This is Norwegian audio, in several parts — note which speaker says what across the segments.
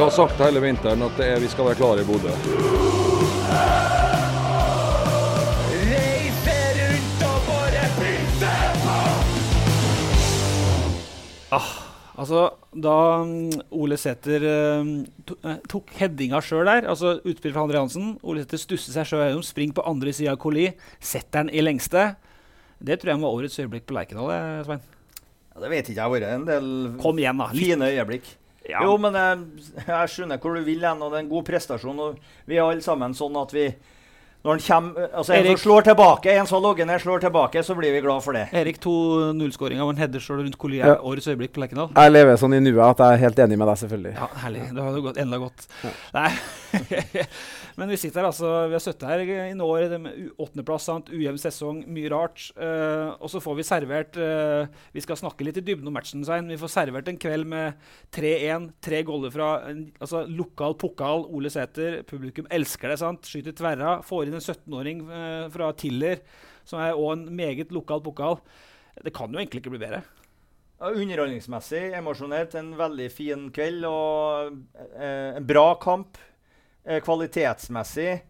Speaker 1: Vi har sagt hele vinteren at det er, vi skal være klare i Bodø.
Speaker 2: Altså, da mm, Ole Sæther eh, to, eh, tok headinga sjøl der, altså utspill fra André Hansen Ole Sæther stusser seg sjøl gjennom, springer på andre sida av Koli, setter den i lengste. Det tror jeg var årets øyeblikk på Lerkendal, eh, Svein.
Speaker 3: Ja, det vet ikke jeg. har vært en del
Speaker 2: Kom igjen, da. Litt.
Speaker 3: fine øyeblikk.
Speaker 2: Ja.
Speaker 3: Jo, men jeg, jeg skjønner hvor du vil hen, og det er en god prestasjon. og Vi er alle sammen sånn at vi når han kommer, altså En
Speaker 2: Erik.
Speaker 3: som slår tilbake, en som logger ned, slår tilbake, så blir vi glad for det.
Speaker 2: Erik, to nullskåringer og en header sjøl rundt Colli
Speaker 4: Ja.
Speaker 2: årets øyeblikk på Lerkendal.
Speaker 4: Jeg lever sånn i nuet at jeg er helt enig med deg, selvfølgelig.
Speaker 2: Ja, herlig. Det hadde gått enda godt. Nei. Men vi sitter her altså Vi har sittet her i noen år, åttendeplass, ujevn sesong, mye rart. Uh, og så får vi servert uh, Vi skal snakke litt i dybden om matchen, Svein. Vi får servert en kveld med 3-1, tre goller fra en, altså, lokal pokal. Ole Sæter. Publikum elsker det, sant? Skyter tverra. Får inn en 17-åring uh, fra Tiller, som er òg en meget lokal pokal. Det kan jo egentlig ikke bli bedre.
Speaker 3: Underholdningsmessig, emosjonelt, en veldig fin kveld og eh, en bra kamp. Eh, kvalitetsmessig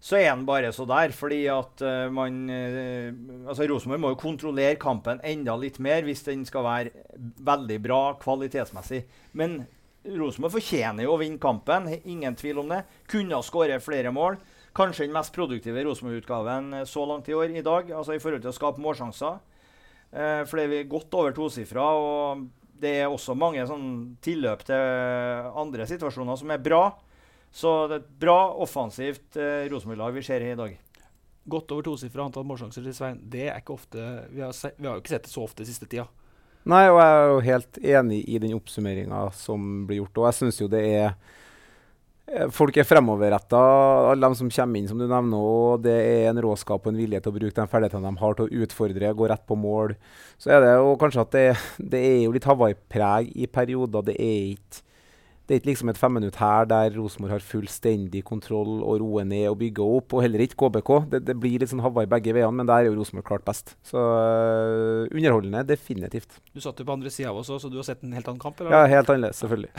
Speaker 3: så er den bare så der, fordi at eh, man eh, Altså, Rosenborg må jo kontrollere kampen enda litt mer hvis den skal være veldig bra kvalitetsmessig. Men Rosenborg fortjener jo å vinne kampen, ingen tvil om det. Kunne ha skåret flere mål. Kanskje den mest produktive Rosenborg-utgaven så langt i år i dag, altså i forhold til å skape målsjanser. Eh, for det er godt over tosifra, og det er også mange sånn tilløp til andre situasjoner som er bra. Så det er et bra offensivt eh, Rosenborg-lag vi ser i dag.
Speaker 2: Godt over tosifra antall målsjanser til Svein. Det er ikke ofte Vi har, se, vi har jo ikke sett det så ofte siste tida.
Speaker 4: Nei, og jeg er jo helt enig i den oppsummeringa som blir gjort. Og jeg syns jo det er eh, Folk er fremoverretta, alle de som kommer inn, som du nevner. Og det er en råskap og en vilje til å bruke de ferdighetene de har til å utfordre, gå rett på mål. Så er det jo kanskje at det, det er jo litt Hawaii-preg i perioder. Det er ikke det er ikke liksom et femminutt her der Rosenborg har fullstendig kontroll og roer ned og bygger opp, og heller ikke KBK. Det, det blir litt sånn Hawaii begge veiene, men der er jo Rosenborg klart best. Så uh, underholdende, definitivt.
Speaker 2: Du satt jo på andre sida av oss òg, så du har sett en helt annen kamp? eller?
Speaker 4: Ja, helt annerledes, selvfølgelig.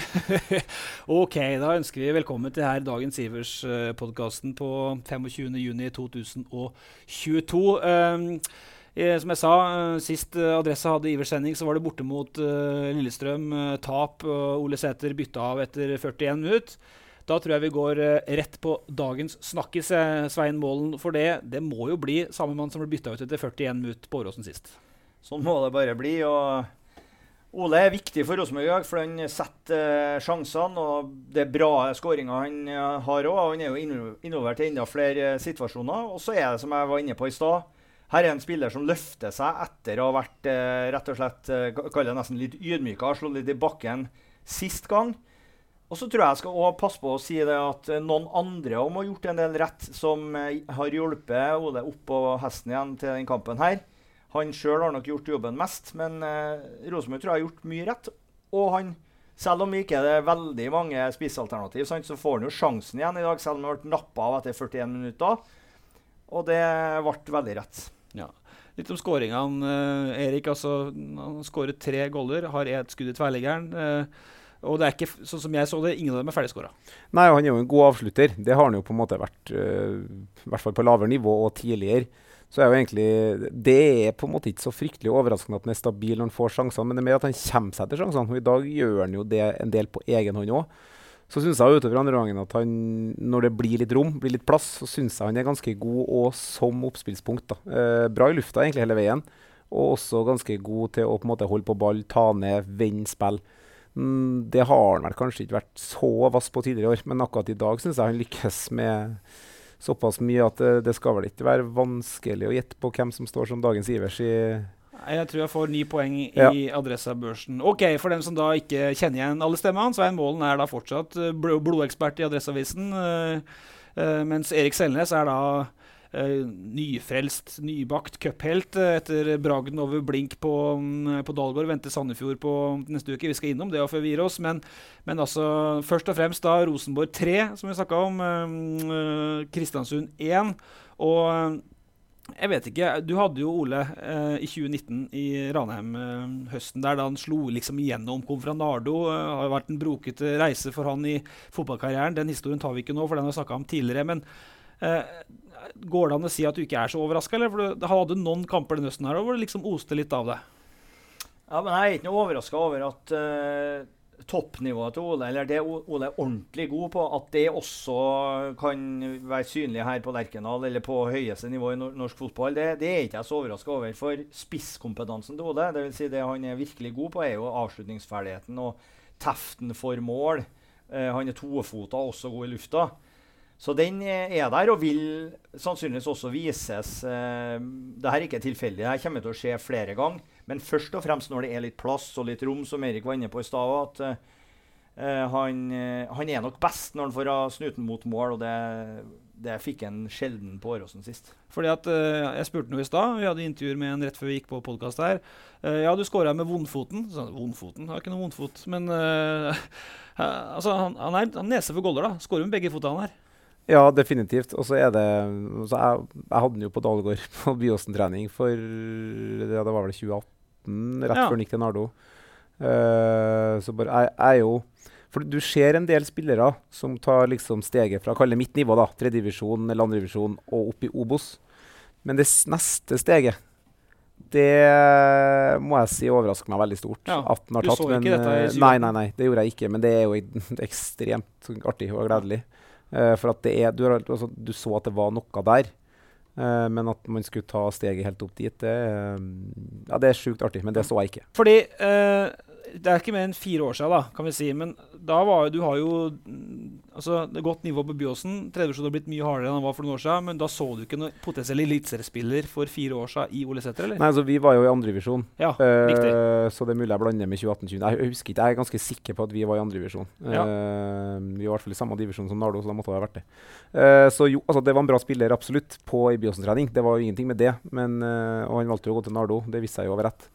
Speaker 2: ok, da ønsker vi velkommen til her Dagens Ivers-podkasten på 25.6.2022. Um, som jeg sa, eh, sist eh, Adressa hadde Ivers-sending, så var det borte mot eh, Lillestrøm. tap. Ole Sæter bytta av etter 41 minutter. Da tror jeg vi går rett på dagens snakkis, Svein Målen. For det, det må jo bli samme mann som ble bytta ut etter 41 minutter på Åråsen sist.
Speaker 3: Sånn må det bare bli. og Ole er viktig for Rosenborg i dag, for han setter sjansene. og Det er bra skåringer han har òg. Han er jo involvert i enda flere situasjoner. Og så er det, som jeg var inne på i stad, her er en spiller som løfter seg etter å ha vært eh, rett og slett eh, ka- kaller det nesten litt ydmyka, slått litt i bakken sist gang. Og så tror jeg jeg skal også passe på å si det at eh, noen andre om har ha gjort en del rett, som har hjulpet Ole opp på hesten igjen til den kampen her. Han sjøl har nok gjort jobben mest, men eh, Rosenborg tror jeg har gjort mye rett. Og han, selv om ikke det er veldig mange spissalternativ, sant, så får han jo sjansen igjen i dag, selv om han ble nappa av etter 41 minutter. Og det ble veldig rett.
Speaker 2: Ja. Litt om skåringene. Eh, Erik altså, han skåret tre goller, har ett skudd i tverrliggeren. Eh, og det er ikke, sånn som jeg så det, ingen av dem er ferdigskåra.
Speaker 4: Nei, han er jo en god avslutter. Det har han jo på en måte vært, øh, i hvert fall på lavere nivå og tidligere. Så er jo egentlig, Det er på en måte ikke så fryktelig overraskende at han er stabil når han får sjansene, men det er mer at han kommer seg til sjansene. Og i dag gjør han jo det en del på egen hånd òg. Så syns jeg utover andre gangen at han, når det blir litt rom, blir litt plass, så syns jeg han er ganske god og som oppspillspunkt. Eh, bra i lufta egentlig hele veien, og også ganske god til å på en måte holde på ball, ta ned, vende spill. Mm, det har han vel kanskje ikke vært så vass på tidligere år, men akkurat i dag syns jeg han lykkes med såpass mye at det, det skal vel ikke være vanskelig å gjette på hvem som står som dagens Ivers i
Speaker 2: Jeg tror jeg får ni poeng i
Speaker 4: Ja.
Speaker 2: Adressabørsen. Ok, For dem som da ikke kjenner igjen alle stemmene, Svein Målen er da fortsatt eh, bl blodekspert i Adresseavisen. eh, eh, mens Erik Selnes er da nyfrelst, nybakt cuphelt etter bragden over blink på, mm, på Dalgård. Venter Sandefjord på neste uke. Vi skal innom det før vi gir oss. Men, men altså, først og fremst da Rosenborg 3, som vi snakka om. eh, Kristiansund 1. Og jeg vet ikke. Du hadde jo Ole eh, i 2019 i Ranheim eh, høsten der da han slo liksom igjennom. Kom fra. Eh, har jo vært en brokete reise for han i fotballkarrieren. Den historien tar vi ikke nå, for den har vi snakka om tidligere. Men eh, går det an å si at du ikke er så overraska, eller? For du hadde noen kamper den høsten her hvor det liksom oste litt av det.
Speaker 3: Ja, men Jeg er ikke noe overraska over at eh, toppnivået til Ole, eller det Ole er ordentlig god på, at det også kan være synlig her på Lerkendal eller på høyeste nivå i norsk fotball. Det, det er ikke jeg så overraska over. For spisskompetansen til Ole, dvs. Si det han er virkelig god på, er jo avslutningsferdigheten og teften for mål. Eh, han er tofota, også god i lufta. Så den eh, er der og vil sannsynligvis også vises. Eh, Dette er ikke tilfeldig, det kommer til å skje flere ganger. Men først og fremst når det er litt plass og litt rom, som Erik var inne på i stad. At eh, eh, han, eh, han er nok best når han får ha snuten mot mål, og det, det fikk han sjelden på Åråsen sist.
Speaker 2: Fordi at uh, Jeg spurte noe i stad. Vi hadde intervjuer med en rett før vi gikk på podkast her. Uh, ja, du scora med vondfoten. Så, vondfoten? Har ikke noe vondfot. Men eh, altså, han, han er han nese for goller, da. Skårer med begge fotene her.
Speaker 4: Ja, definitivt. Og så er det så jeg, jeg hadde den jo på Dalgård på Byåsen-trening for ja, det var vel 2018, rett
Speaker 2: Ja.
Speaker 4: før han gikk til Nardo. Eh, så bare jeg, jeg jo For du ser en del spillere som tar liksom steget fra kall det mitt nivå, da, tredjedivisjon eller andredivisjon, og opp i Obos. Men det neste steget det må jeg si overrasker meg veldig stort.
Speaker 2: Ja,
Speaker 4: at den har
Speaker 2: du
Speaker 4: tatt,
Speaker 2: så
Speaker 4: men,
Speaker 2: ikke dette i
Speaker 4: eh,
Speaker 2: 2018?
Speaker 4: Nei, nei, nei, det gjorde jeg ikke. Men det er jo ekstremt artig og gledelig. Uh, for at det er, du, har, altså, du så at det var noe der. Eh, men at man skulle ta steget helt opp dit, det, eh, ja, det er sjukt artig. Men det så jeg ikke.
Speaker 2: Fordi eh, Det er ikke mer enn fire år siden, da, kan vi si. Men da var du har jo mm, altså, det er godt nivå på Byåsen. Tredjevisjonen har blitt mye hardere enn han var for noen år siden. Men da så du ikke noen potensiell eliteseriespiller for fire år siden i Ole Sæter, eller?
Speaker 4: Nei, altså Vi var jo i andredivisjon,
Speaker 2: Ja,
Speaker 4: uh, så det er mulig jeg blander med 2018-20. Jeg husker ikke, jeg er ganske sikker på at vi var i andredivisjon.
Speaker 2: Ja.
Speaker 4: Uh, vi var i hvert fall i samme divisjon som Nardo, så da måtte det ha vært det. Uh, så jo, altså det var en bra spiller, absolutt, på i Byåsen-trening. Det var jo ingenting med det. Men, eh, og han valgte jo å gå til Nardo, det viste seg jo å være rett.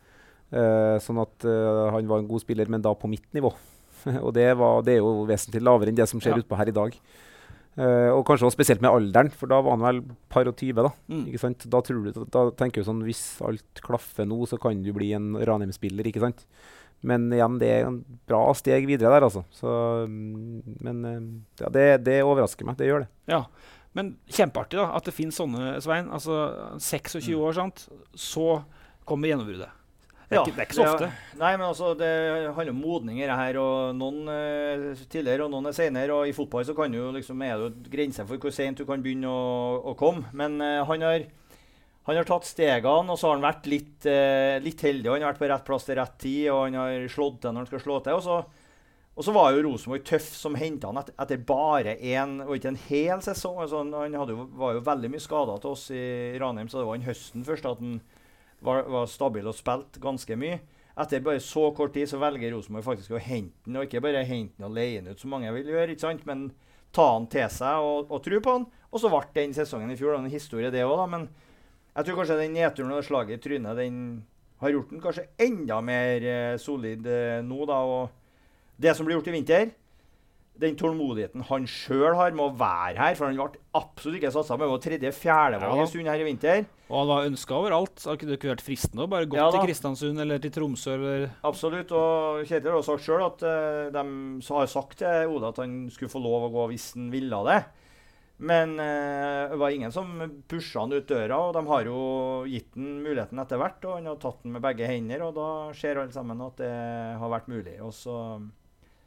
Speaker 4: Eh, sånn at eh, han var en god spiller, men da på mitt nivå. og det, var, det er jo vesentlig lavere enn det som skjer
Speaker 2: Ja.
Speaker 4: utpå her i dag. Eh, og kanskje også spesielt med alderen, for da var han vel par og tyve. Da
Speaker 2: Mm.
Speaker 4: ikke sant? Da, du, da tenker du sånn Hvis alt klaffer nå, så kan du bli en Ranheim-spiller, ikke sant? Men igjen, det er en bra steg videre der, altså. Så, mm, men ja, det, det overrasker meg. Det gjør det.
Speaker 2: Ja. Men kjempeartig da, at det finnes sånne, Svein. Altså 26
Speaker 4: Mm.
Speaker 2: år, sant? så kommer gjennombruddet. Det er, ikke, det er ikke så ofte.
Speaker 3: Ja, Nei, men altså, det handler om modninger her. og Noen eh, tidligere og noen er senere. Og i fotball så kan du liksom, er det jo grenser for hvor sent du kan begynne å, å komme. Men eh, han, har, han har tatt stegene, og så har han vært litt, eh, litt heldig. Han har vært på rett plass til rett tid, og han har slått til når han skal slå til. og så og så var jo Rosenborg tøff som henta han etter, etter bare én og ikke en hel sesong. Altså, han jo, var jo veldig mye skada til oss i Ranheim, så det var han høsten først at han var, var stabil og spilte ganske mye. Etter bare så kort tid så velger Rosenborg faktisk å hente han, og ikke bare hente han og leie han ut, som mange vil gjøre, ikke sant? men ta han til seg og, og tro på han. Og så ble den sesongen i fjor en historie, det òg. Men jeg tror kanskje den nedturen og slaget i trynet den har gjort den kanskje enda mer eh, solid eh, nå, da. og det som blir gjort i vinter, den tålmodigheten han sjøl har med å være her, for han ble absolutt ikke satsa med Var tredje-fjerdevalg
Speaker 2: Ja.
Speaker 3: en stund her i vinter.
Speaker 2: Og han var ønska overalt. Har ikke det ikke vært fristende å bare gå
Speaker 3: Ja
Speaker 2: til Kristiansund eller til Tromsø? Eller
Speaker 3: Absolutt. Og Kjetil har sagt sjøl at uh, de har sagt til Oda at han skulle få lov å gå hvis han ville det. Men uh, det var ingen som pusha han ut døra, og de har jo gitt han muligheten etter hvert. Og han har tatt den med begge hender, og da ser alle sammen at det har vært mulig. Og så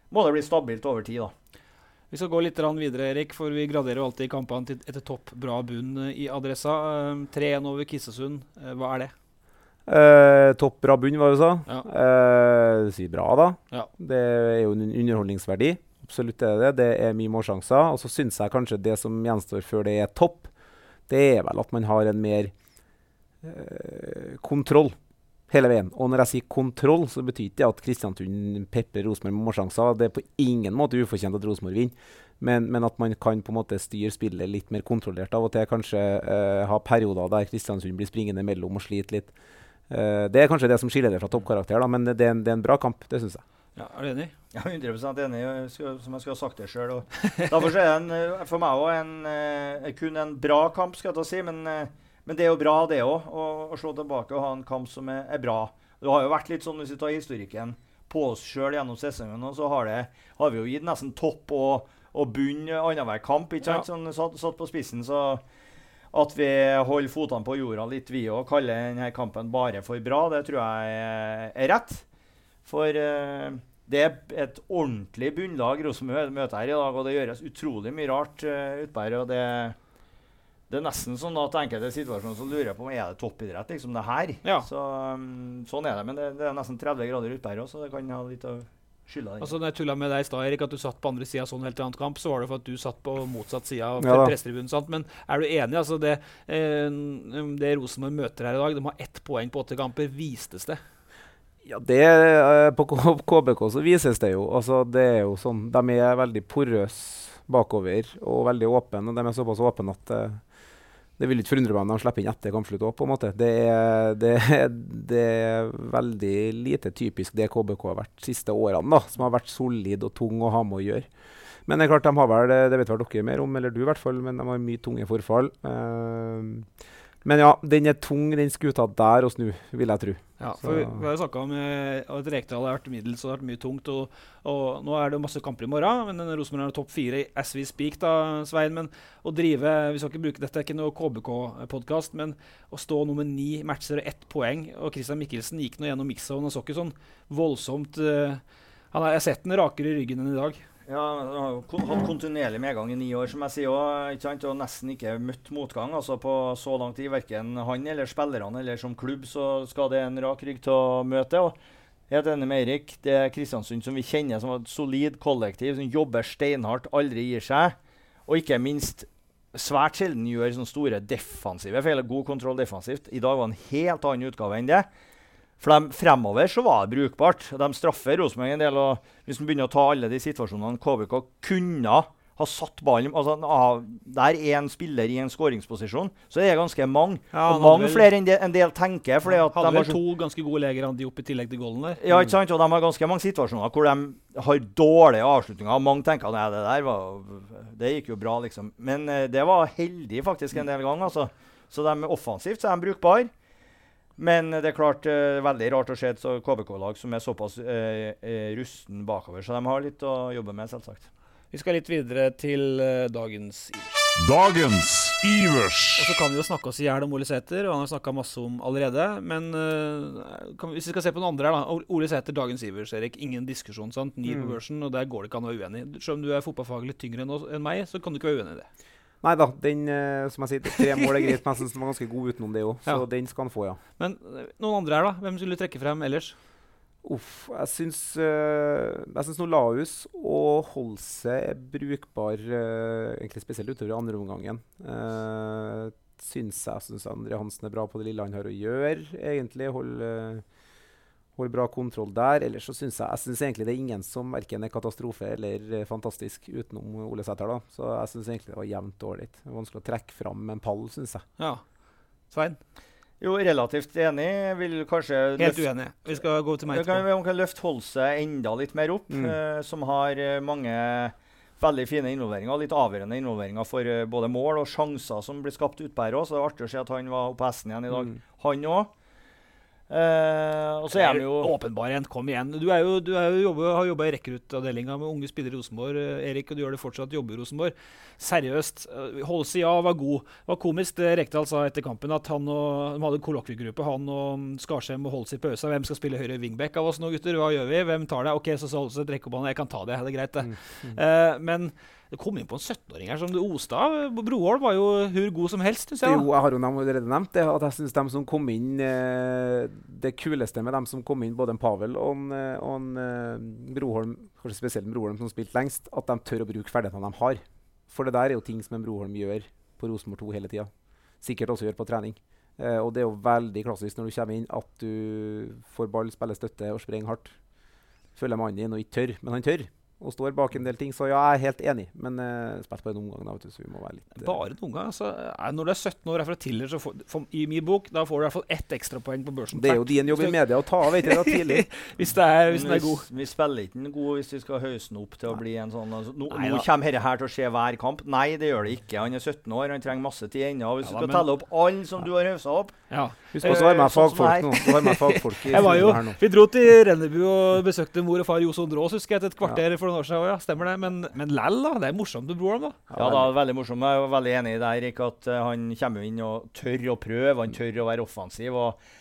Speaker 3: må det bli stabilt over tid, da.
Speaker 2: Vi skal gå litt videre, Erik, for vi graderer jo alltid kampene til etter topp, bra bunn eh, i adressa. Eh, 3-1 over Kissesund, eh, hva er det?
Speaker 4: Eh, topp bra bunn, hva du sa.
Speaker 2: Ja.
Speaker 4: Eh, si bra, da.
Speaker 2: Ja.
Speaker 4: Det er jo en underholdningsverdi. Absolutt er det det. Det er mye målsjanser. Og så syns jeg kanskje det som gjenstår før det er topp, det er vel at man har en mer eh, kontroll hele veien. Og når jeg sier kontroll, så betyr ikke det at Kristiansund peprer Rosenborg med målsjanser. Det er på ingen måte ufortjent at Rosenborg vinner. Men, men, at man kan på en måte styre spillet litt mer kontrollert av og til. Kanskje uh, ha perioder der Kristiansund blir springende mellom og sliter litt. Uh, det er kanskje det som skiller det fra toppkarakter, da, men det er, en, det er en bra kamp. Det syns jeg.
Speaker 2: Ja, er du enig?
Speaker 3: Jeg er 100 enig, som jeg skulle ha sagt det sjøl. Derfor er det en, eh, for meg òg kun en bra kamp, skal jeg ta si. Men, eh, men det er jo bra, det òg, å, å, slå tilbake og ha en kamp som er, er, bra. Det har jo vært litt sånn, hvis vi tar historikken på oss sjøl gjennom sesongen, så har, det, har vi jo gitt nesten topp og og bunn annenhver kamp. ikke sant? Ja. Sånn, satt, satt, på spissen, så at vi holder fotene på jorda litt, vi òg. Kaller denne kampen bare for bra, det tror jeg er, er rett. For uh, det er et ordentlig bunnlag Rosenborg møter her i dag, og det gjøres utrolig mye rart uh, utpå her. og det det er nesten sånn at enkelte situasjoner så lurer jeg på om er det toppidrett, liksom det her. Ja. Så, um, sånn er det. Men det, det, er nesten 30 grader ute her òg, så det kan ha litt av skylda
Speaker 2: Altså, når jeg tulla med deg i stad, Erik, at du satt på andre sida sånn helt annet annen kamp, så var det for at du satt på motsatt side av ja, pressetribunen. Men er du enig? altså Det, eh, det Rosenborg møter her i dag, de har ett poeng på åtte kamper. Vistes det?
Speaker 4: Ja, det, eh, På KBK så vises det jo. altså det er jo sånn, De er veldig porøse bakover og veldig åpne. og De er såpass åpne at eh, det vil ikke forundre meg om de slipper inn etter kampslutt òg, på en måte. Det er, det, det er, veldig lite typisk det KBK har vært de siste årene, da, som har vært solid og tung å ha med å gjøre. Men det er klart, de har vel, det vet vel dere mer om, eller du i hvert fall, men de har mye tunge forfall. Uh, men ja, den er tung, den skuta der å snu, vil jeg tro.
Speaker 2: Ja, for vi, vi, har jo snakka om eh, at Rekdal har vært middels og det har vært mye tungt. Og, og, nå er det masse kamper i morgen, men Rosenborg er topp fire as we speak, da, Svein. Men å drive Vi skal ikke bruke dette, er ikke noe KBK-podkast, men å stå nummer ni matcher og ett poeng Og Christian Mikkelsen gikk nå gjennom mix-zone og så ikke sånn voldsomt uh, han har, Jeg har sett den rakere i ryggen enn i dag.
Speaker 3: Ja, hatt kontinuerlig medgang i ni år, som jeg sier òg. Og nesten ikke møtt motgang altså på så lang tid. Verken han eller spillerne eller som klubb så skal det en rak rygg til å møte. og Helt enig med Eirik. Det er Kristiansund som vi kjenner som et solid kollektiv, som jobber steinhardt, aldri gir seg. Og ikke minst svært sjelden gjør sånne store defensive feil. God kontroll defensivt. I dag var det en helt annen utgave enn det. For de, fremover så var det brukbart. De straffer Rosenborg en del. og Hvis man begynner å ta alle de situasjonene KBK kunne ha satt ballen altså, Der er en spiller i en skåringsposisjon, så det er ganske mange. Ja, og mange vel, flere enn de, en del tenker. Fordi
Speaker 2: at hadde de vel to ganske gode leger de opp i tillegg til goalen der.
Speaker 3: Ja, ikke sant? Og de har ganske mange situasjoner hvor de har dårlige avslutninger. Mange tenker at det der var, det gikk jo bra, liksom. Men uh, det var heldig faktisk en del ganger. Altså. Så de er offensivt så er de brukbare. Men det er klart uh, veldig rart å se et KBK-lag som er såpass uh, uh, rusten bakover. Så de har litt å jobbe med, selvsagt.
Speaker 2: Vi skal litt videre til dagens Ivers.
Speaker 5: Dagens Ivers!
Speaker 2: Og så kan vi jo snakke oss i hjel om Ole Sæter, og han har snakka masse om allerede. Men kan, hvis vi skal se på noen andre her, da. Ole Sæter, dagens Ivers, Erik. Ingen diskusjon, sant? Ni mm. på børsen, og der går det ikke an å være uenig. Selv om du er fotballfaglig tyngre enn, enn meg, så kan du ikke være uenig i det.
Speaker 4: Nei da, den uh, som jeg sier, tre mål er greit, men jeg syns den var ganske god utenom det òg. Så ja. den skal han få, ja.
Speaker 2: Men uh, noen andre her, da? Hvem skulle du trekke frem ellers?
Speaker 4: Uff, jeg syns uh, Jeg syns Nolaus og Holse er brukbar, egentlig spesielt utover i andre omgangen. Uh, syns jeg syns André Hansen er bra på det lille han har å gjøre, egentlig. Holder Holder bra kontroll der. Ellers så syns jeg, jeg synes egentlig det er ingen som verken er katastrofe eller eh, fantastisk utenom Ole Sæter. da. Så jeg syns egentlig det var jevnt dårlig. Vanskelig å trekke fram en pall, syns jeg.
Speaker 2: Ja. Svein?
Speaker 3: Jo, relativt enig. Vil kanskje
Speaker 2: Helt uenig. Vi skal gå til meg
Speaker 3: etterpå. Kan, kan løfte Holse enda litt mer opp, mm. uh, som har uh, mange veldig fine involveringer. Litt avgjørende involveringer for uh, både mål og sjanser som blir skapt utpå her òg. Så det er artig å se at han var på hesten igjen i dag. Mm. Han òg.
Speaker 2: Uh, og så er han jo Åpenbar igjen. Kom igjen. Du, er jo, du er jo jobbet, har jobba i rekruttavdelinga med unge spillere i Rosenborg, uh, Erik, og du gjør det fortsatt. Jobber i Rosenborg. Seriøst. Uh, Holse, ja, var god. Det var komisk det Rekdal sa etter kampen, at han og, de hadde kollokviegruppe. Han og Skarsheim og Holse i Øsa. Hvem skal spille høyre wingback av oss nå, gutter? Hva gjør vi? Hvem tar det? OK, så sa Holse, trekk opp hånda. Jeg kan ta det. Det er greit, det. Mm. Mm. men det kom inn på en 17-åring her som det oste av. Broholm var jo hvor god som helst. Jeg,
Speaker 4: Jo, jeg har jo allerede nevnt det, at jeg syns de som kom inn eh, Det kuleste med dem som kom inn, både en Pavel og en, eh, og en eh, Broholm, kanskje spesielt en Broholm som spilte lengst, at de tør å bruke ferdighetene de har. For det der er jo ting som en Broholm gjør på Rosenborg 2 hele tida. Sikkert også gjør på trening. Og det er jo veldig klassisk når du kommer inn, at du får ball, spiller støtte og springer hardt. Føler mannen din og ikke tør, men han tør. Og står bak en del ting. Så ja, jeg er helt enig. Men uh, spilt bare en omgang, da, vet du, så vi må være litt uh...
Speaker 2: Bare en omgang? Altså, eh, når du er 17 år og er fra Tiller, så får, for, i min bok, da får du i hvert fall ett ekstrapoeng på børsen.
Speaker 4: Det er jo din jobb i media å ta av, vet du, da, tidlig.
Speaker 2: Hvis, det er, hvis den er god.
Speaker 3: Vi spiller ikke den god hvis vi skal hausse den opp til å bli en sånn altså, Nå,
Speaker 2: Nei
Speaker 3: nå kommer dette her til å skje hver kamp. Nei, det gjør det ikke. Han er 17 år, han trenger masse tid ennå. Hvis
Speaker 2: Ja
Speaker 3: du skal
Speaker 2: men-
Speaker 3: telle opp alle som du har høysa opp
Speaker 2: Ja.
Speaker 4: Husk på, så har jeg med
Speaker 3: Eh, sånn
Speaker 4: fagfolk nå. Har jeg med fagfolk i
Speaker 2: Jeg var jo,
Speaker 4: her nå.
Speaker 2: vi dro til Rennebu og besøkte mor og far Johs Ondrås husker jeg, et kvarter for noen år siden. Ja, stemmer det. Men, men lell, da. Det er morsomt med broren, da.
Speaker 3: Ja, da, veldig morsomt. Jeg er veldig enig i det, Erik, at eh, han kommer inn og tør å prøve. Han tør å være offensiv. og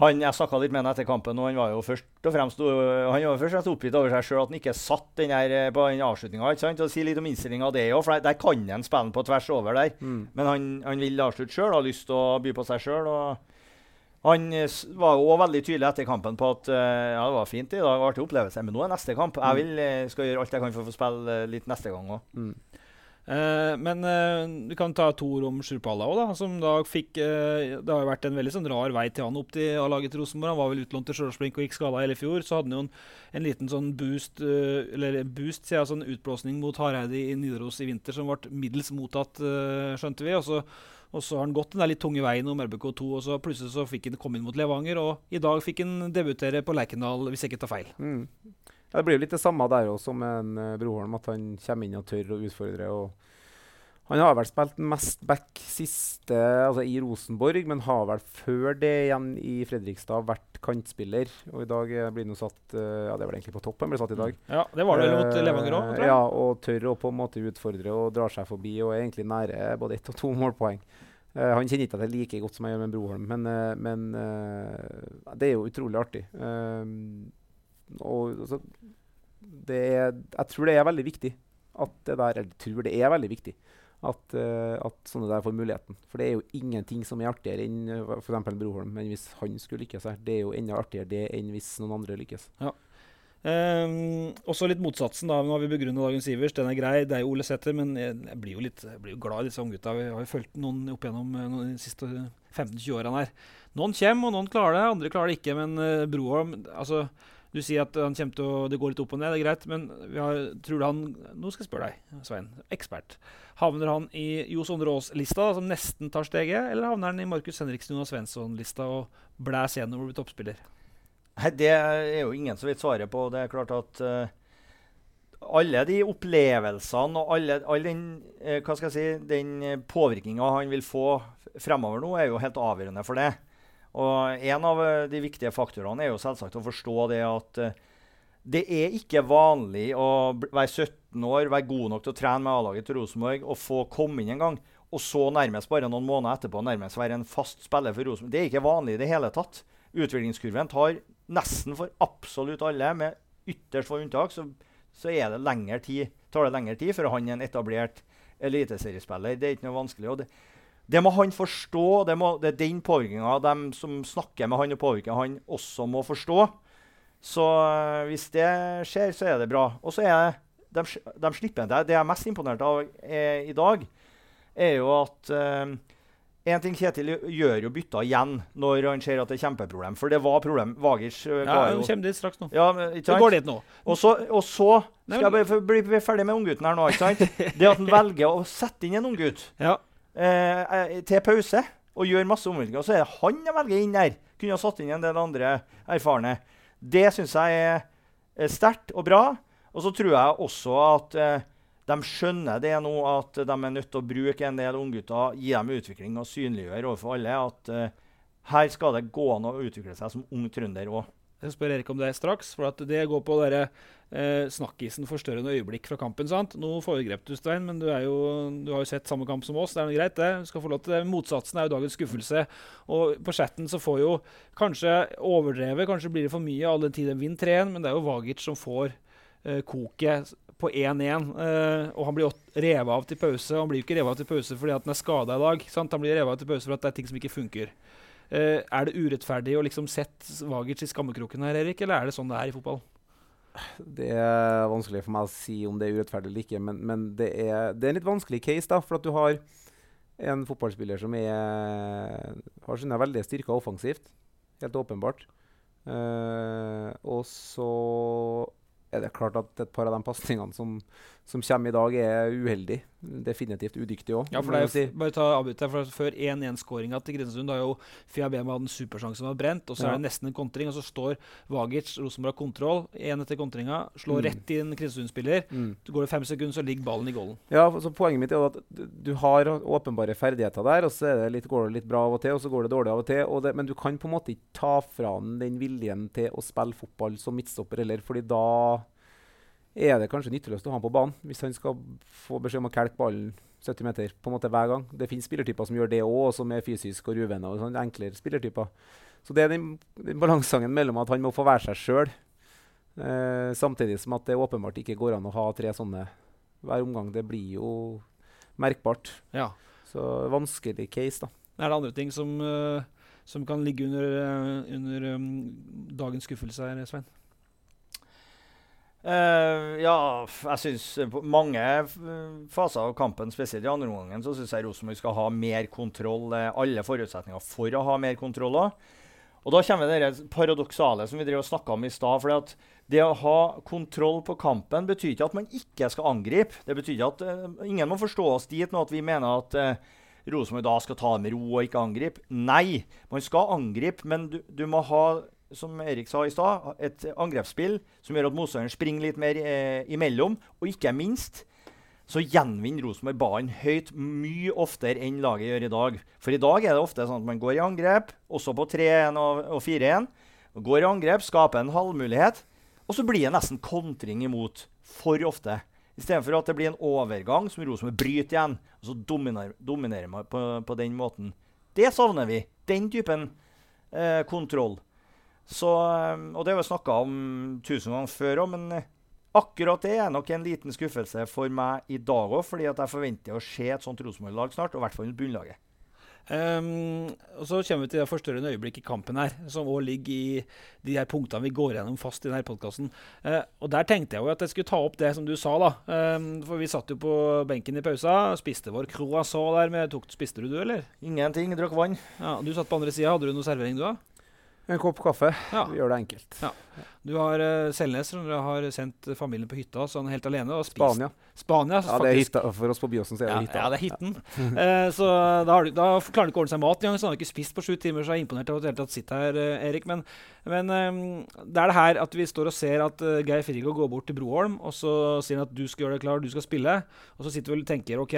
Speaker 3: han, Jeg snakka litt med han etter kampen, og han var jo først og fremst uh, han var først og fremst oppgitt over seg sjøl at han ikke satt den her eh, på den avslutninga. Si litt om innstillinga av det òg, for der, kan han spille på tvers over der.
Speaker 4: Mm.
Speaker 3: Men han, han vil avslutte sjøl, har lyst til å by på seg sjøl. Han eh, var jo veldig tydelig etter kampen på at ja, det var fint i dag, artig opplevelse, men nå er neste kamp. Jeg vil, eh, skal gjøre alt jeg kan for å få spille litt neste gang òg.
Speaker 4: Mm.
Speaker 2: Eh, men eh, du kan ta to ord om Sjurpalla òg, da. Som da fikk eh, Det har jo vært en veldig sånn rar vei til han opp til A-laget til Rosenborg. Han var vel utlånt til Stjørdals-Blink og gikk skada hele fjor. Så hadde han jo en, en liten sånn boost, eh, eller boost, sier jeg, sånn utblåsning mot Hareide i Nidaros i vinter som ble middels mottatt, eh, skjønte vi. Og så, og så har han gått den der litt tunge veien om RBK2, og så plutselig så fikk han komme inn mot Levanger. Og i dag fikk han debutere på Lerkendal, hvis jeg ikke tar feil.
Speaker 4: Mm. Ja, det blir jo litt det samme der også som en uh, Broholm, at han kommer inn og tør å utfordre. han har vel spilt mest back siste, altså i Rosenborg, men har vel før det igjen i Fredrikstad vært kantspiller. Og i dag eh, blir han satt eh, Ja, det var egentlig på toppen, han ble satt i dag.
Speaker 2: Ja, Det var det vel mot
Speaker 4: Eh,
Speaker 2: Levanger òg, tror jeg.
Speaker 4: Ja, og tør å på en måte utfordre og drar seg forbi og er egentlig nære både ett og to målpoeng. Eh, han kjenner ikke til det like godt som jeg gjør med Broholm, men, eh, men eh, det er jo utrolig artig. Eh, og altså, er, jeg tror det er veldig viktig at det der Eller tror det er veldig viktig at, uh, at sånne der får muligheten. For det er jo ingenting som er artigere enn uh, f.eks. Broholm. Men hvis han skulle lykkes her, det er jo enda artigere det enn hvis noen andre lykkes.
Speaker 2: Um, også litt motsatsen. da, Nå har vi begrunnet dagens Ivers. Den er grei. Det er jo Ole Sæther, men jeg, jeg blir jo litt jeg blir jo glad i disse unggutta. Vi har jo fulgt noen opp gjennom eh, noen, de siste 15-20 årene her. Noen kommer, og noen klarer det. Andre klarer det ikke. Men uh, Broholm altså, Du sier at han til å, det går litt opp og ned, det er greit. Men har, tror du han Nå skal jeg spørre deg, Svein. Ekspert. Havner han i Jo Sondre Aas-lista, som nesten tar steget, eller havner han i Markus Henriksen Jonas Svensson-lista og blæs gjennom og blir toppspiller?
Speaker 3: Nei, Det er jo ingen som vet svaret på. Det er klart at uh alle de opplevelsene og alle, all den, eh, si, den uh, påvirkninga han vil få fremover nå, er jo helt avgjørende for det. Og En av eh, de viktige faktorene er jo selvsagt å forstå det at eh, det er ikke vanlig å være 17 år, være god nok til å trene med A-laget til Rosenborg og få komme inn en gang, og så nærmest bare noen måneder etterpå nærmest være en fast spiller for Rosenborg. Det er ikke vanlig i det hele tatt. Utviklingskurven tar nesten for absolutt alle, med ytterst få unntak, så, så det tid, tar det lengre tid før han er en etablert eliteseriespiller. Det er ikke noe vanskelig. og det, det må han forstå. Det, må, det er den påvirkninga de som snakker med han og påvirker han, også må forstå. Så øh, hvis det skjer, så er det bra. Og så er de, de slipper det. Det jeg er mest imponert av er, i dag, er jo at eh, en ting Kjetil gjør jo bytta igjen når han ser at det er kjempeproblem. For det var problem. Vagers uh,
Speaker 2: Ja,
Speaker 3: jo
Speaker 2: kommer dit straks nå.
Speaker 3: ja, men, ikke sant?
Speaker 2: går dit nå.
Speaker 3: Og så, og så skal jeg bare bli, bli ferdig med unggutten her nå. ikke sant? Det at han velger å sette inn en unggutt
Speaker 2: Ja.
Speaker 3: Eh, eh, til pause og gjør masse omveltninger, så er det han jeg velger inn der. Kunne ha satt inn en del andre erfarne. Det syns jeg er sterkt og bra. Og så tror jeg også at eh, de skjønner det nå, at de er nødt til å bruke en del unggutter, gi dem utvikling og synliggjøre overfor alle at eh, her skal det gå an å utvikle seg som ung trønder òg.
Speaker 2: Jeg spør Erik om det straks, for det går på eh, snakkisen forstørrende øyeblikk fra kampen. sant? Nå foregrep du, Stein, men du, er jo, du har jo sett samme kamp som oss. Det er noe greit, det. Du skal få lov til det. Motsatsen er jo dagens skuffelse. Og på chatten så får jo kanskje overdrevet, kanskje blir det for mye all den tid de vinner 3-1, men det er jo Vagic som får eh, koket på 1-1. eh, og han blir revet av til pause. Han blir jo ikke revet av til pause fordi at han er skada i dag. Sant? Han blir revet av til pause for at det er ting som ikke funker. Eh, er det urettferdig å liksom sette Vagic i skammekroken her, Erik, eller er det sånn det er i fotball?
Speaker 4: Det er vanskelig for meg å si om det er urettferdig eller ikke, men, men det, er, det er en litt vanskelig case, da, for at du har en fotballspiller som er, har sine veldige styrker offensivt, helt åpenbart. Uh, og så er det klart at et par av de pasningene som, som kommer i dag, er uheldig. Definitivt udyktig òg.
Speaker 2: Ja, for det er, bare ta avbryt her, for Før 1-1-skåringa til da har jo Fiabema hatt en supersjanse som har brent, og så
Speaker 4: Ja.
Speaker 2: er det nesten en kontring, og så står Vagic, Rosenborg kontroll, én etter kontringa, slår
Speaker 4: Mm.
Speaker 2: rett inn Kristiansund-spiller.
Speaker 4: mm.
Speaker 2: Går det fem sekunder, så ligger ballen i golden.
Speaker 4: Ja, så Poenget mitt er at du, har åpenbare ferdigheter der, og så er det litt, går det litt bra av og til, og så går det dårlig av og til. Og det, men du kan på en måte ikke ta fra den den viljen til å spille fotball som midtstopper heller, fordi da er det kanskje nytteløst å ha han på banen hvis han skal få beskjed om å kelke ballen 70 meter på en måte hver gang. Det finnes spillertyper som gjør det òg, som er fysisk og ruvende. og sånn, Enklere spillertyper. Så det er den, den balansegangen mellom at han må få være seg sjøl, eh, samtidig som at det åpenbart ikke går an å ha tre sånne hver omgang. Det blir jo merkbart.
Speaker 2: Ja.
Speaker 4: Så vanskelig case, da.
Speaker 2: Er det andre ting som, uh, som kan ligge under, uh, under um, dagens skuffelse her, Svein?
Speaker 3: Eh, ja, jeg syns på mange faser av kampen, spesielt i andre omgang, så syns jeg Rosenborg skal ha mer kontroll. eh, alle forutsetninger for å ha mer kontroll òg. Og da kommer det paradoksale som vi drev og snakka om i stad. For det å ha kontroll på kampen betyr ikke at man ikke skal angripe. Det betyr ikke at uh, Ingen må forstå oss dit nå at vi mener at uh, Rosenborg da skal ta det med ro og ikke angripe. Nei, man skal angripe, men du, du må ha som Erik sa i stad, et angrepsspill som gjør at motstanderen springer litt mer eh, imellom. Og ikke minst så gjenvinner Rosenborg ballen høyt mye oftere enn laget gjør i dag. For i dag er det ofte sånn at man går i angrep, også på 3-1 og, og 4-1. Går i angrep, skaper en halvmulighet, og så blir det nesten kontring imot for ofte. Istedenfor at det blir en overgang som Rosenborg bryter igjen, og så dominerer man på, på den måten. Det savner vi. Den typen eh, kontroll. Så, eh, og det har vi snakka om tusen ganger før òg, men eh, akkurat det er nok en liten skuffelse for meg i dag òg, fordi at jeg forventer å se et sånt Rosenborg-lag snart, og i hvert fall bunnlaget.
Speaker 2: Um, og Så kommer vi til det forstørrende øyeblikk i kampen her, som òg ligger i de her punktene vi går gjennom fast i denne podkasten. og Der tenkte jeg jo at jeg skulle ta opp det som du sa. da. Um, for vi satt jo på benken i pausa, spiste vår croissant der. med tok, Spiste du du, eller?
Speaker 3: Ingenting. Drakk vann.
Speaker 2: Ja, Du satt på andre sida. Hadde du noe servering, du da?
Speaker 4: En kopp kaffe.
Speaker 2: Ja.
Speaker 4: Vi gjør det enkelt.
Speaker 2: Ja. Du har uh, Selnes som har sendt familien på hytta, så han er helt alene. og spist.
Speaker 4: Spania.
Speaker 2: Spania
Speaker 4: Ja, det er hytta. For oss på Byåsen så
Speaker 2: Ja,
Speaker 4: det hytta.
Speaker 2: ja, det er hytten. uh, så da, har du, da klarer han ikke å ordne seg mat engang. Så han har ikke spist på sju timer, så jeg er imponert over at du hele tatt sitter her, uh, Erik. Men, men um, det er det her at vi står og ser at Geir Frigo går bort til Broholm, og så sier han at du skal gjøre deg klar, du skal spille. Og så sitter vi og tenker OK,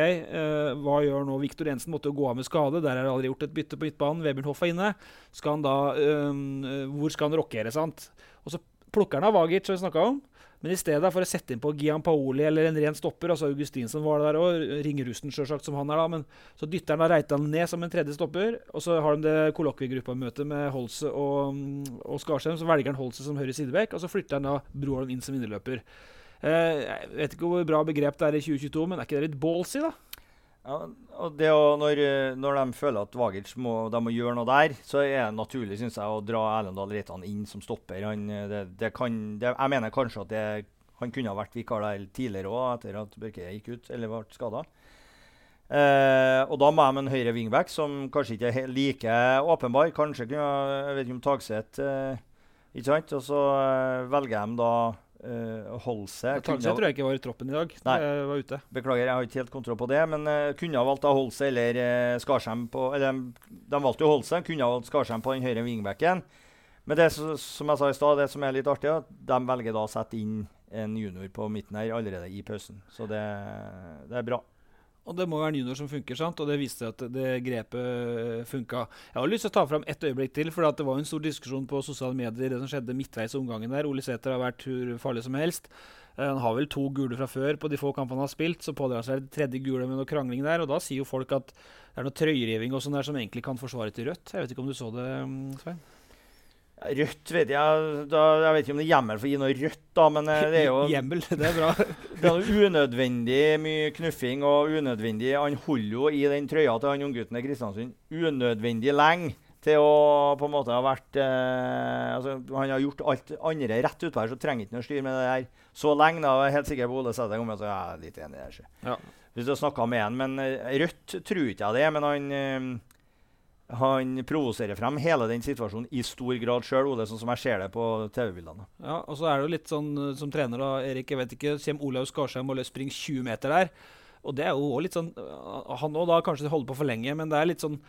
Speaker 2: hva gjør nå Viktor Jensen? Måtte jo gå av med skade. Der er det aldri gjort et bytte på midtbanen. Vebjørn Hoff er inne. Skal han da eh, Hvor skal han rokere, sant? Og så plukker han av Vagic, som vi snakka om. Men i stedet for å sette inn på Gian Paoli eller en ren stopper, altså Augustinsen var der og ringrusten selvsagt, som han er da, men så dytter han Reitan ned som en tredje stopper, og så har de det kollokviegruppamøtet med Holse og, og Skarsheim, så velger han Holse som høyre sidebekk, og så flytter han da Broholm inn som innerløper. Eh, jeg vet ikke hvor bra begrep det er i 2022, men er ikke det litt ballsy, da?
Speaker 3: Ja, og det å, når, eh, når de føler at Vagic må, må gjøre noe der, så er det naturlig synes jeg, å dra Erlendal Reitan inn som stopper. Han, eh, det, det kan, det, jeg mener kanskje at han kunne ha vært vikar der tidligere òg, etter at Børke gikk ut eller ble skada. Eh, og da må jeg med en høyre wingback som kanskje ikke er like åpenbar. Kanskje kunne Jeg vet ikke om Tagseth eh, Ikke sant? Og så eh, velger de da uh, Holse. Ha-
Speaker 2: tror jeg ikke var i troppen i dag.
Speaker 3: Nei.
Speaker 2: Jeg var ute.
Speaker 3: Beklager, jeg har ikke helt kontroll på det. Men uh, kunne ha valgt seg eller uh, Skarsheim på Eller de, valgte jo seg, kunne ha valgt Skarsheim på den høyre wingbacken. Men det som jeg sa i stad, det som er litt artig, er at de velger da å sette inn en junior på midten her allerede i pausen. Så det, det er bra.
Speaker 2: Og det må være junior som funker, sant? og det viste seg at det grepet funka. Jeg har lyst til å ta fram ett øyeblikk til, for det var en stor diskusjon på sosiale medier det som skjedde midtveis omgangen der. Ole Sæter har vært hvor farlig som helst. Eh, Han har vel to gule fra før på de få kampene han har spilt, så pådrar han seg det tredje gule med noe krangling der. Og da sier jo folk at det er noe trøyeriving og sånn der som egentlig kan forsvare til rødt. Jeg vet ikke om du så det, mm, Svein?
Speaker 3: Rødt vet jeg da, Jeg vet ikke om det er hjemmel for å gi noe rødt, da, men eh, det er jo
Speaker 2: Hjemmel, det er bra.
Speaker 3: det er noe unødvendig mye knuffing og unødvendig Han holder jo i den trøya til han unggutten i Kristiansund unødvendig lenge til å på en måte ha vært eh, altså, Han har gjort alt andre rett utpå her, så trenger ikke noe styr med det der så lenge. da, Jeg er helt sikker på Ole Sæther kommer til å være jeg litt enig der.
Speaker 2: Ja.
Speaker 3: Hvis du har snakka med han, men eh, Rødt tror ikke jeg det. Men han, eh, han provoserer frem hele den situasjonen i stor grad sjøl, Ole, sånn som jeg ser det på TV-bildene.
Speaker 2: Ja, og så er det jo litt sånn eh, som trener, da, Erik, jeg vet ikke, kommer Olaug Skarsheim og springer 20 meter der. Og det er jo også litt sånn eh, Han òg da kanskje holder på for lenge, men det er litt sånn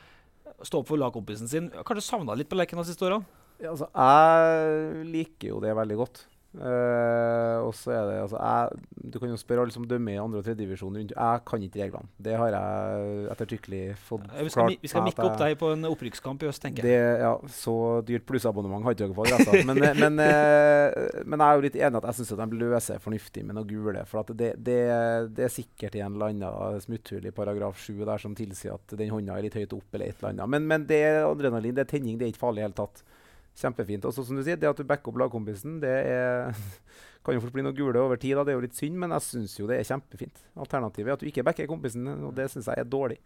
Speaker 2: Stå opp for lagkompisen sin. Kanskje savna litt på leken de siste årene?
Speaker 4: Ja, altså, jeg liker jo det veldig godt. Eh, og så er det altså, jeg, Du kan jo spørre alle som dømmer i andre- og tredjedivisjon rundt. Jeg kan ikke reglene. Det har jeg ettertrykkelig fått
Speaker 2: ja, Vi skal, klart. vi skal mikke opp deg på en opprykkskamp i øst, tenker jeg.
Speaker 4: Det, ja, så dyrt plussabonnement ikke dere fått. Altså. Men, eh, men, uh, men jeg er jo litt enig at jeg syns de løser fornuftig med noe gule. For at det, det, det er sikkert en eller annen smutthull i paragraf 7 der som tilsier at den hånda er litt høyt opp. eller et eller annet. Men, men det er adrenalin, det er tenning, det er ikke farlig i det hele tatt. Kjempefint. Og så som du sier, det at du backer opp lagkompisen, det er, kan jo fort bli noe gule over tid. da, Det er jo litt synd, men jeg syns jo det er kjempefint. Alternativet er at du ikke backer kompisen, og det syns jeg er dårlig.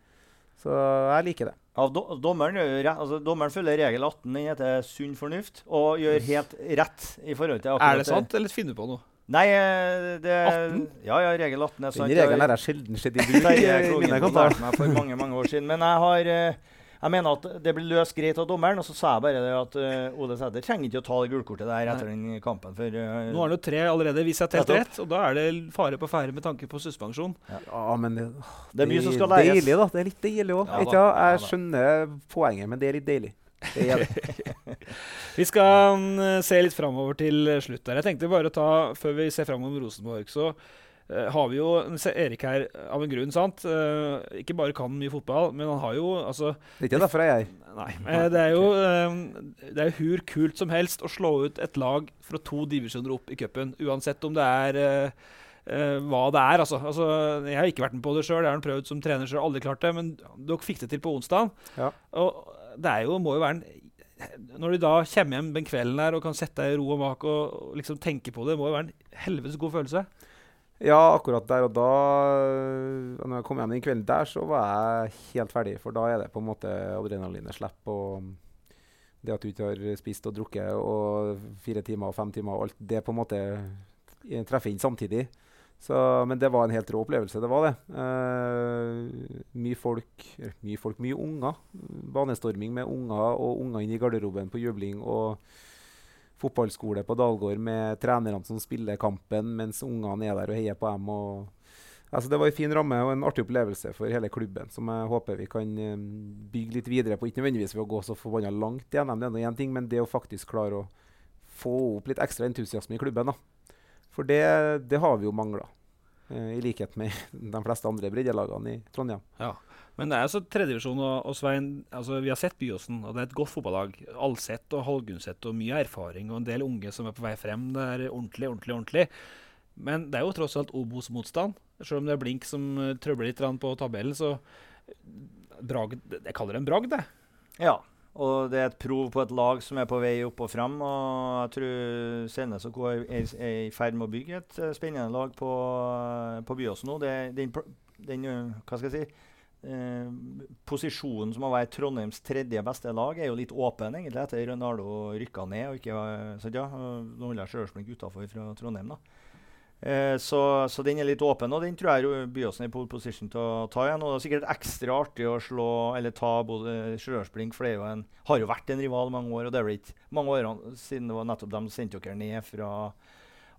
Speaker 4: Så jeg liker det.
Speaker 3: Ja, do, dommeren, altså, dommeren følger regel 18, den heter sunn fornuft, og gjør helt rett i forhold til akkurat
Speaker 2: Er det sant, eller finner du på noe?
Speaker 3: Nei, eh, det
Speaker 2: 18?
Speaker 3: Ja, ja, regel 18 er sant.
Speaker 4: Den regelen har jeg sjelden sett i bruk
Speaker 3: Terje
Speaker 4: mine
Speaker 3: lærte meg for mange mange år siden. Men jeg har eh, jeg mener at det blir løst greit av dommeren. Og så sa jeg bare det at uh, Ole Sæter trenger ikke å ta det gulkortet der etter den kampen. For, uh,
Speaker 2: Nå har han jo tre allerede, hvis jeg har telt rett. Og da er det fare på ferde med tanke på suspensjon.
Speaker 4: Ja, men det,
Speaker 3: det er mye som skal
Speaker 4: det er
Speaker 3: læres.
Speaker 4: Deilig, da. Det er litt deilig òg.
Speaker 3: Ja
Speaker 4: jeg skjønner poenget, men det er litt deilig. Det er det.
Speaker 2: Vi skal mm, se litt framover til slutt. der. Jeg tenkte bare å ta, Før vi ser framover Rosenborg, så eh, har vi jo se Erik her av en grunn. sant? Eh, ikke bare kan mye fotball, men han har jo altså
Speaker 4: Det er ikke derfor jeg er.
Speaker 2: Nei. eh, det er jo eh, det er hur kult som helst å slå ut et lag fra to divisjoner opp i cupen, uansett om det er eh, eh, hva det er. Altså. Altså, jeg har ikke vært med på det sjøl, jeg har prøvd som trener sjøl, aldri klart det. Men dere fikk det til på onsdag.
Speaker 4: Ja.
Speaker 2: Og det er jo, må jo være en Når de da kommer hjem den kvelden her og kan sette deg i ro og mak og, og liksom tenke på det, må jo være en helvetes god følelse.
Speaker 4: Ja, akkurat der og da Når jeg kom hjem den kvelden der, så var jeg helt ferdig. For da er det på en måte adrenalinet slipper. Og det at du ikke har spist og drukket og fire timer og fem timer og alt, det på en måte treffer inn samtidig. Så, men det var en helt rå opplevelse. Det var det. Uh, mye folk, mye folk, mye unger. Banestorming med unger og unger inn i garderoben på jubling. og fotballskole på Dalgård med trenerne som spiller kampen mens ungene er der og heier på dem. Altså det var en fin ramme og en artig opplevelse for hele klubben, som jeg håper vi kan eh, bygge litt videre på. Ikke nødvendigvis ved å gå så forbanna langt gjennom det er ting, men det å faktisk klare å få opp litt ekstra entusiasme i klubben. da. For det, det har vi jo mangla. Eh, I likhet med de fleste andre breddelagene i Trondheim.
Speaker 2: Men det er altså tredjedivisjon, og, og Svein, altså vi har sett Byåsen, og det er et godt fotballag. Alseth og Halgunset og mye erfaring og en del unge som er på vei frem. Det er ordentlig, ordentlig, ordentlig. Men det er jo tross alt Obos-motstand. Selv om det er Blink som eh, trøbler litt på tabellen, så eh, Jeg kaller det en bragd, det.
Speaker 3: Ja. Og det er et prov på et lag som er på vei opp og frem. Og jeg tror Selnes og Co. er, i ferd med å bygge et eh, spennende lag på, på Byåsen nå. Det, den, den Hva skal jeg si? Eh, posisjonen som å være Trondheims tredje beste lag, er jo litt åpen egentlig etter Ronaldo rykka ned. og ikke, så ja, Nå holder jeg Stjørdals utafor fra Trondheim, da. Eh, så, så den er litt åpen, og den tror jeg Byåsen er i pole position til å ta igjen. Og det er sikkert ekstra artig å slå eller ta Stjørdalsblink, for det jo en, har jo vært en rival mange år. Og det er vel ikke mange år siden det var nettopp de sendte dere ned fra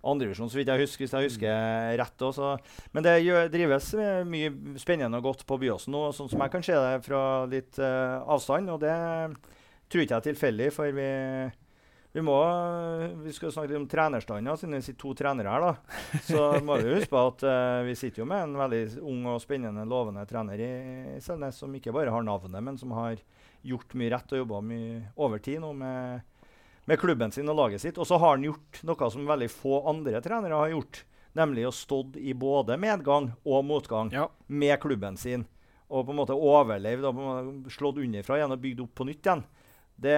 Speaker 3: andredivisjon, så vidt jeg husker. hvis jeg husker rett også. Men det gjør, drives mye spennende og godt på Byåsen nå, sånn som jeg kan se det fra litt uh, avstand. Og det tror ikke jeg er tilfeldig, for vi vi må, vi skal snakke litt om trenerstanden, siden vi sitter to trenere her. da. Så må vi huske på at uh, vi sitter jo med en veldig ung og spennende, lovende trener i, i Selnes, som ikke bare har navnet, men som har gjort mye rett og jobba mye overtid nå med, med klubben sin og laget sitt. Og så har han gjort noe som veldig få andre trenere har gjort, nemlig å stått i både medgang og motgang
Speaker 2: Ja.
Speaker 3: med klubben sin. Og på en måte overlevd og på en måte slått underfra igjen og bygd opp på nytt igjen. Det,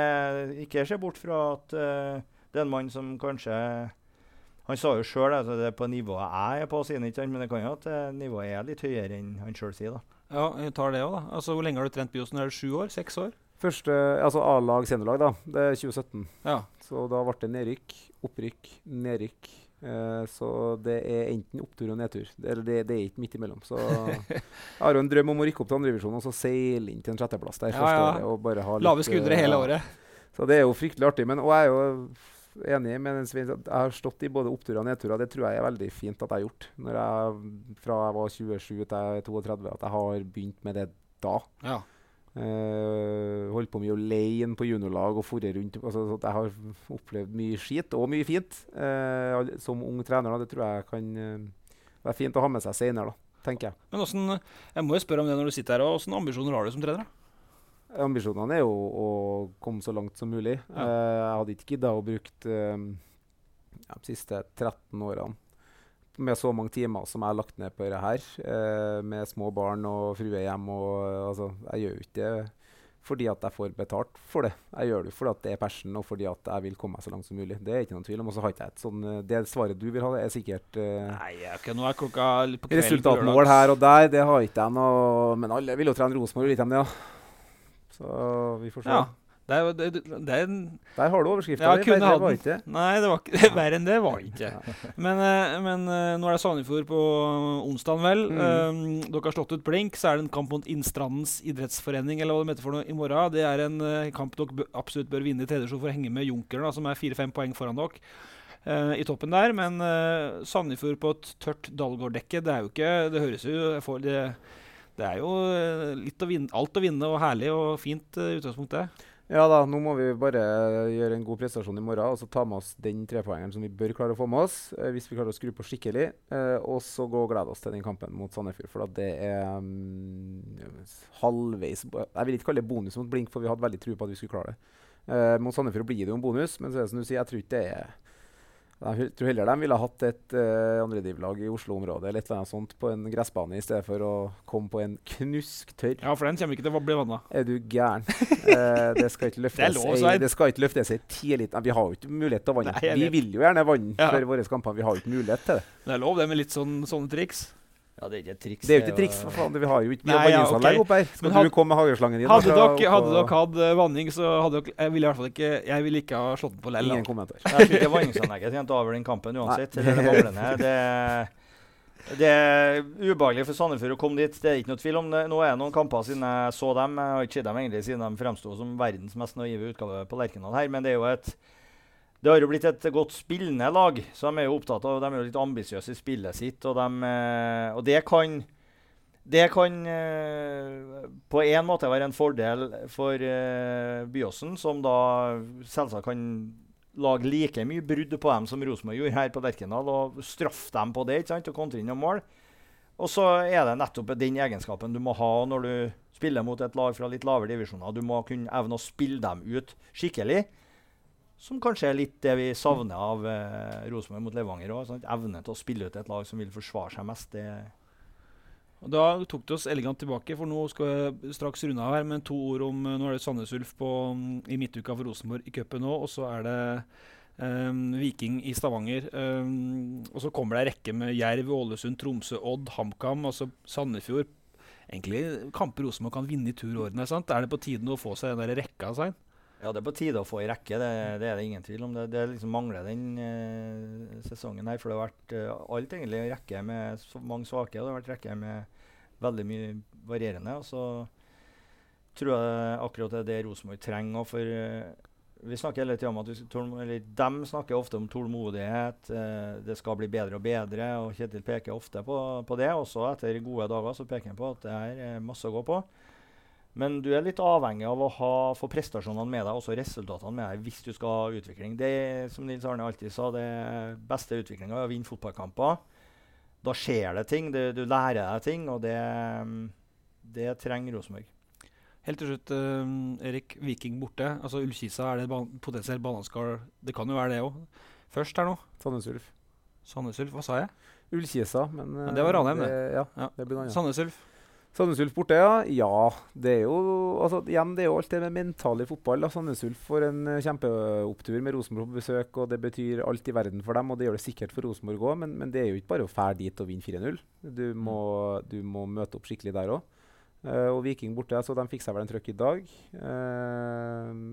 Speaker 3: ikke se bort fra at uh, det er en mann som kanskje Han sa jo sjøl at det er på nivået jeg er på, sier han ikke, men det kan jo at eh, nivået er litt høyere enn han sjøl sier. da.
Speaker 2: Ja, jeg tar det òg, da. Altså, Hvor lenge har du trent Byåsen? Er det sju år? Seks år?
Speaker 4: Første, altså A-lag, seniorlag, da. Det er 2017.
Speaker 2: Ja.
Speaker 4: Så da ble det nedrykk, opprykk, nedrykk. Eh, så det er enten opptur og nedtur. Det, eller det, det er ikke midt imellom. Så jeg har jo en drøm om å rykke opp til andrevisjon og så seile inn til en sjetteplass der
Speaker 2: Ja, ja.
Speaker 4: Og bare ha litt,
Speaker 2: Lave skuldre
Speaker 4: eh,
Speaker 2: hele
Speaker 4: ja.
Speaker 2: året.
Speaker 4: Så det er jo fryktelig artig. Men, og jeg er jo enig med Svein. at Jeg har stått i både oppturer og nedturer. Det tror jeg er veldig fint at jeg har gjort. Når jeg, fra jeg var 27 til jeg er 32, at jeg har begynt med det da.
Speaker 2: Ja.
Speaker 4: Eh, holdt på mye alene på juniorlag og forre rundt. Altså, så jeg har opplevd mye skit og mye fint uh, som ung trener. Da. Det tror jeg kan uh, være fint å ha med seg senere, da, tenker jeg.
Speaker 2: Men hvordan, jeg må jo spørre om det når du sitter her. og Hvilke ambisjoner har du som trener?
Speaker 4: Ambisjonene er jo å komme så langt som mulig.
Speaker 2: Ja.
Speaker 4: Jeg hadde ikke gidda å bruke de siste 13 årene med så mange timer som jeg har lagt ned på dette her, eh, med små barn og frue hjem. Og, altså, jeg gjør jo ikke det fordi at jeg får betalt for det. Jeg gjør det fordi at det er passion og fordi at jeg vil komme meg så langt som mulig. Det er ikke noen tvil om. Og så har ikke jeg et sånn, eh, Det svaret du vil ha, er sikkert eh,
Speaker 2: Nei, jeg, ok, nå er klokka litt på kvelden.
Speaker 4: Resultatmål her og der, det har ikke jeg noe Men alle vil jo trene Rosenborg, litt om det, ja. Så vi får se.
Speaker 2: Ja. Det er, jo- det, det er en
Speaker 4: Der har du overskrifta
Speaker 2: Ja,
Speaker 4: di. Verre var ikke.
Speaker 2: Nei, det var ikke verre enn det var det ikke. Men, eh, men eh, nå er det Sandefjord på onsdag, vel.
Speaker 4: Mm.
Speaker 2: Um, dere har slått ut blink. Så er det en kamp mot Innstrandens idrettsforening eller hva det heter for noe, i morgen. Det er en eh, kamp dere absolutt bør vinne i tredje for å henge med Junkeren, da, som er fire-fem poeng foran dere. Uh, I toppen der, men uh, Sandefjord på et tørt Dalgård-dekke, det er jo ikke Det høres jo får det, det er jo litt å vinne, alt å vinne og herlig og fint uh, utgangspunkt, det.
Speaker 4: Ja da, nå må vi bare gjøre en god prestasjon i morgen og så ta med oss den trepoengeren som vi bør klare å få med oss. Eh, hvis vi klarer å skru på skikkelig. Eh, og så gå og glede oss til den kampen mot Sandefjord. For da det er um, halvveis Jeg vil ikke kalle det bonus mot blink, for vi hadde veldig tro på at vi skulle klare det. Eh, mot Sandefjord blir det jo en bonus, men så er det som du sier, jeg tror ikke det er jeg tror heller de ville ha hatt et uh, andrediv-lag i Oslo-området eller et eller annet sånt på en gressbane i stedet for å komme på en knusktørr
Speaker 2: Ja, for den kommer ikke til å bli vanna.
Speaker 4: er du gæren? uh, det skal ikke løftes
Speaker 2: Det er
Speaker 4: skal ikke løftes ei tidlig Nei, Vi har jo ikke mulighet til å vanne. Vi vil jo gjerne vanne
Speaker 2: Ja.
Speaker 4: for våre kamper. Vi har jo ikke mulighet til det.
Speaker 2: Det er lov, det med litt sånn, sånne triks.
Speaker 3: Ja, det er ikke et triks.
Speaker 4: Det er jo ikke triks. for faen. Vi har jo ikke
Speaker 2: Nei, ja, okay.
Speaker 4: oppe her. Skal
Speaker 2: Men had-
Speaker 4: du komme med hageslangen din?
Speaker 2: Hadde dere, hadde dere hatt eh, vanning, så hadde dere Jeg ville i hvert fall ikke Jeg ville ikke ha slått den på lell.
Speaker 4: Ingen kommentar.
Speaker 3: Jeg tror ikke vanningsanlegget kommer til å avgjøre den kampen uansett. Det. Det, det er ubehagelig for Sandefjord å komme dit. Det er ikke noe tvil om det. Nå er det noen kamper siden jeg så dem. Jeg har ikke sett dem egentlig siden de fremsto som verdens mest naive utgave på Lerkendal her. Men det er jo et det har jo blitt et godt spillende lag, så de er jo opptatt av De er jo litt ambisiøse i spillet sitt, og, de, eh, og det kan det kan eh, på en måte være en fordel for eh, Byåsen, som da selvsagt kan lage like mye brudd på dem som Rosenborg gjorde her på Lerkendal, og straffe dem på det ikke sant, og kontre inn noen mål. Og så er det nettopp den egenskapen du må ha når du spiller mot et lag fra litt lavere divisjoner. Du må kunne evne å spille dem ut skikkelig. Som kanskje er litt det vi savner av eh, Rosenborg mot Levanger òg. Evne til å spille ut et lag som vil forsvare seg mest. Det,
Speaker 2: Og Da tok det oss elegant tilbake, for nå skal jeg straks runde av her. Men to ord om eh, Nå er det Sandnes Ulf på, i midtuka for Rosenborg i cupen nå, og så er det em, Viking i Stavanger. em, og så kommer det ei rekke med Jerv, Ålesund, Tromsø, Odd, HamKam, altså Sandefjord. Egentlig kamper Rosenborg kan vinne i tur årene. Er det på tide å få seg den der rekka? Svein?
Speaker 3: Ja, det er på tide å få i rekke, det, det er det ingen tvil om. Det, det liksom mangler den eh, sesongen her. For det har vært eh, alt egentlig i rekke med så mange svake, og det har vært rekke med veldig mye varierende. Og så tror jeg akkurat det er det Rosenborg trenger. For eh, vi snakker hele tida om at vi skal eller de snakker ofte om tålmodighet. eh, det skal bli bedre og bedre, og Kjetil peker ofte på, på det. Også etter gode dager så peker han på at det er masse å gå på. Men du er litt avhengig av å ha, få prestasjonene med deg, også resultatene med deg, hvis du skal ha utvikling. Det er, som Nils Arne alltid sa, det beste utviklinga er å vinne fotballkamper. Da skjer det ting, det, du lærer deg ting, og det, det trenger Rosenborg.
Speaker 2: Helt til slutt, uh, Erik. Viking borte. Altså Ullkisa, er det ban potensielt bananskall? Det kan jo være det òg. Først her nå.
Speaker 4: Sandnes Ulf.
Speaker 2: Sandnes Ulf, hva sa jeg?
Speaker 4: Ullkisa, men
Speaker 2: Ja, det var Ranheim, det.
Speaker 4: Ja,
Speaker 2: Ja.
Speaker 4: det blir noe annet.
Speaker 2: Sandnes Ulf.
Speaker 4: Sandnes Ulf borte, ja. Ja, det er jo altså, igjen, det er jo alt det med mentale i fotball. Sandnes Ulf får en eh, kjempeopptur med Rosenborg på besøk, og det betyr alt i verden for dem. Og det gjør det sikkert for Rosenborg òg, men, men det er jo ikke bare å fære dit og vinne 4-0. Du, må, du må møte opp skikkelig der òg. og Viking borte, så de fikk seg vel en trøkk i dag. Eh,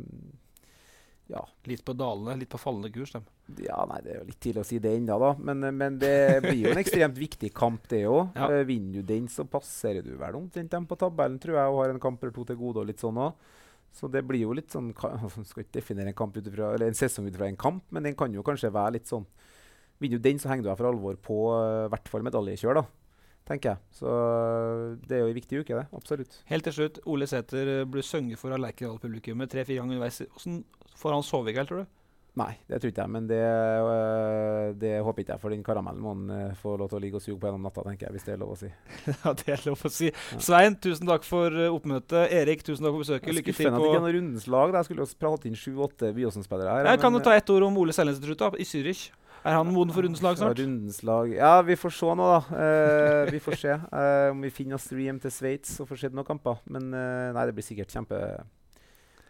Speaker 4: ja.
Speaker 2: Litt på dalene, litt på fallende kurs. Dem.
Speaker 4: Ja, nei, Det er jo litt tidlig å si det ennå, da. Men, men, det blir jo en ekstremt viktig kamp, det òg.
Speaker 2: Ja.
Speaker 4: Uh, vinner du den, så passerer du vel omtrent dem på tabellen, tror jeg, og har en kamp eller to til gode. og litt sånn også. Så det blir jo litt sånn Skal ikke definere en, kamp utifra, eller en sesong ut fra en kamp, men den kan jo kanskje være litt sånn Vinner du den, så henger du deg for alvor på i uh, hvert fall medaljekjør, da. Tenker jeg. Så det er jo en viktig uke, det. Absolutt.
Speaker 2: Helt til slutt, Ole Sæter blir ble sunget for av Lerkendal-publikummet tre-fire ganger underveis. Hvordan får han sove i kveld, tror du?
Speaker 4: Nei, det tror ikke jeg. Men det, øh, det håper ikke jeg, for den karamellen må han øh, få lov til å ligge og suge på gjennom natta, tenker jeg, hvis det er lov å si.
Speaker 2: ja, det er lov å si. Svein, tusen takk for oppmøtet. Erik, tusen takk for besøket. Lykke til
Speaker 4: Skuffende at det ikke er
Speaker 2: på
Speaker 4: noe rundens lag. Jeg skulle jo prate inn sju-åtte Byåsen-spillere her.
Speaker 2: Jeg kan du ta ett ord om Ole Selnes til slutt, da, i Zürich. Er han moden for rundens lag snart?
Speaker 4: Rundens lag Ja, vi får se nå, da. Eh, vi får se eh, om vi finner oss hjem til Sveits og får sett noen kamper. Men eh, nei, det blir sikkert kjempe,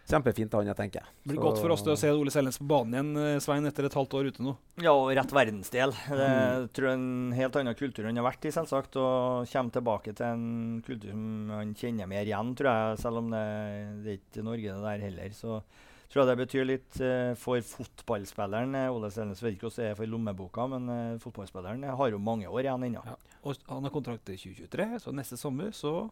Speaker 4: kjempefint av han, jeg tenker.
Speaker 2: Det blir
Speaker 4: Så-
Speaker 2: godt for oss å se Ole Selnes på banen igjen, eh, Svein, etter et halvt år ute nå.
Speaker 3: Ja, og rett verdensdel. Det
Speaker 4: Mm.
Speaker 3: tror jeg en helt annen kultur han har vært i, selvsagt. Og kommer tilbake til en kultur som han kjenner mer igjen, tror jeg. Selv om det, det er ikke Norge det der heller. Så tror jeg det betyr litt uh, for fotballspilleren. Eh, Ole Selnes vet ikke hvordan det er for lommeboka, men uh, fotballspilleren har jo mange år igjen ennå.
Speaker 2: Ja. Og han har kontrakt til 2023, så neste sommer så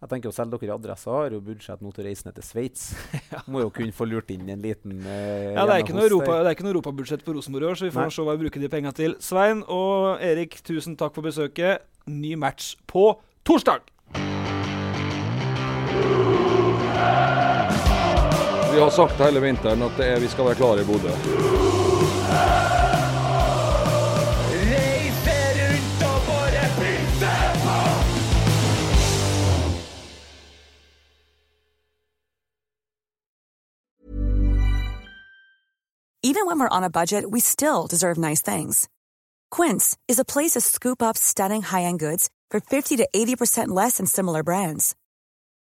Speaker 4: Jeg tenker jo Selv dere adresser har jo budsjett nå til å reise ned til Sveits. Må jo kunne få lurt inn en liten eh,
Speaker 2: Ja, det er ikke noe, Europa, det er ikke noe europabudsjett på Rosenborg i år, så vi får
Speaker 4: Nei.
Speaker 2: se hva vi bruker de pengene til. Svein og Erik, tusen takk for besøket. Ny match på torsdag!
Speaker 1: Vi har sagt hele vinteren at det er, vi skal være klare i Bodø.
Speaker 6: Even when we're on a budget, we still deserve nice things. Quince is a place to scoop up stunning high-end goods for 50 to 80% less than similar brands.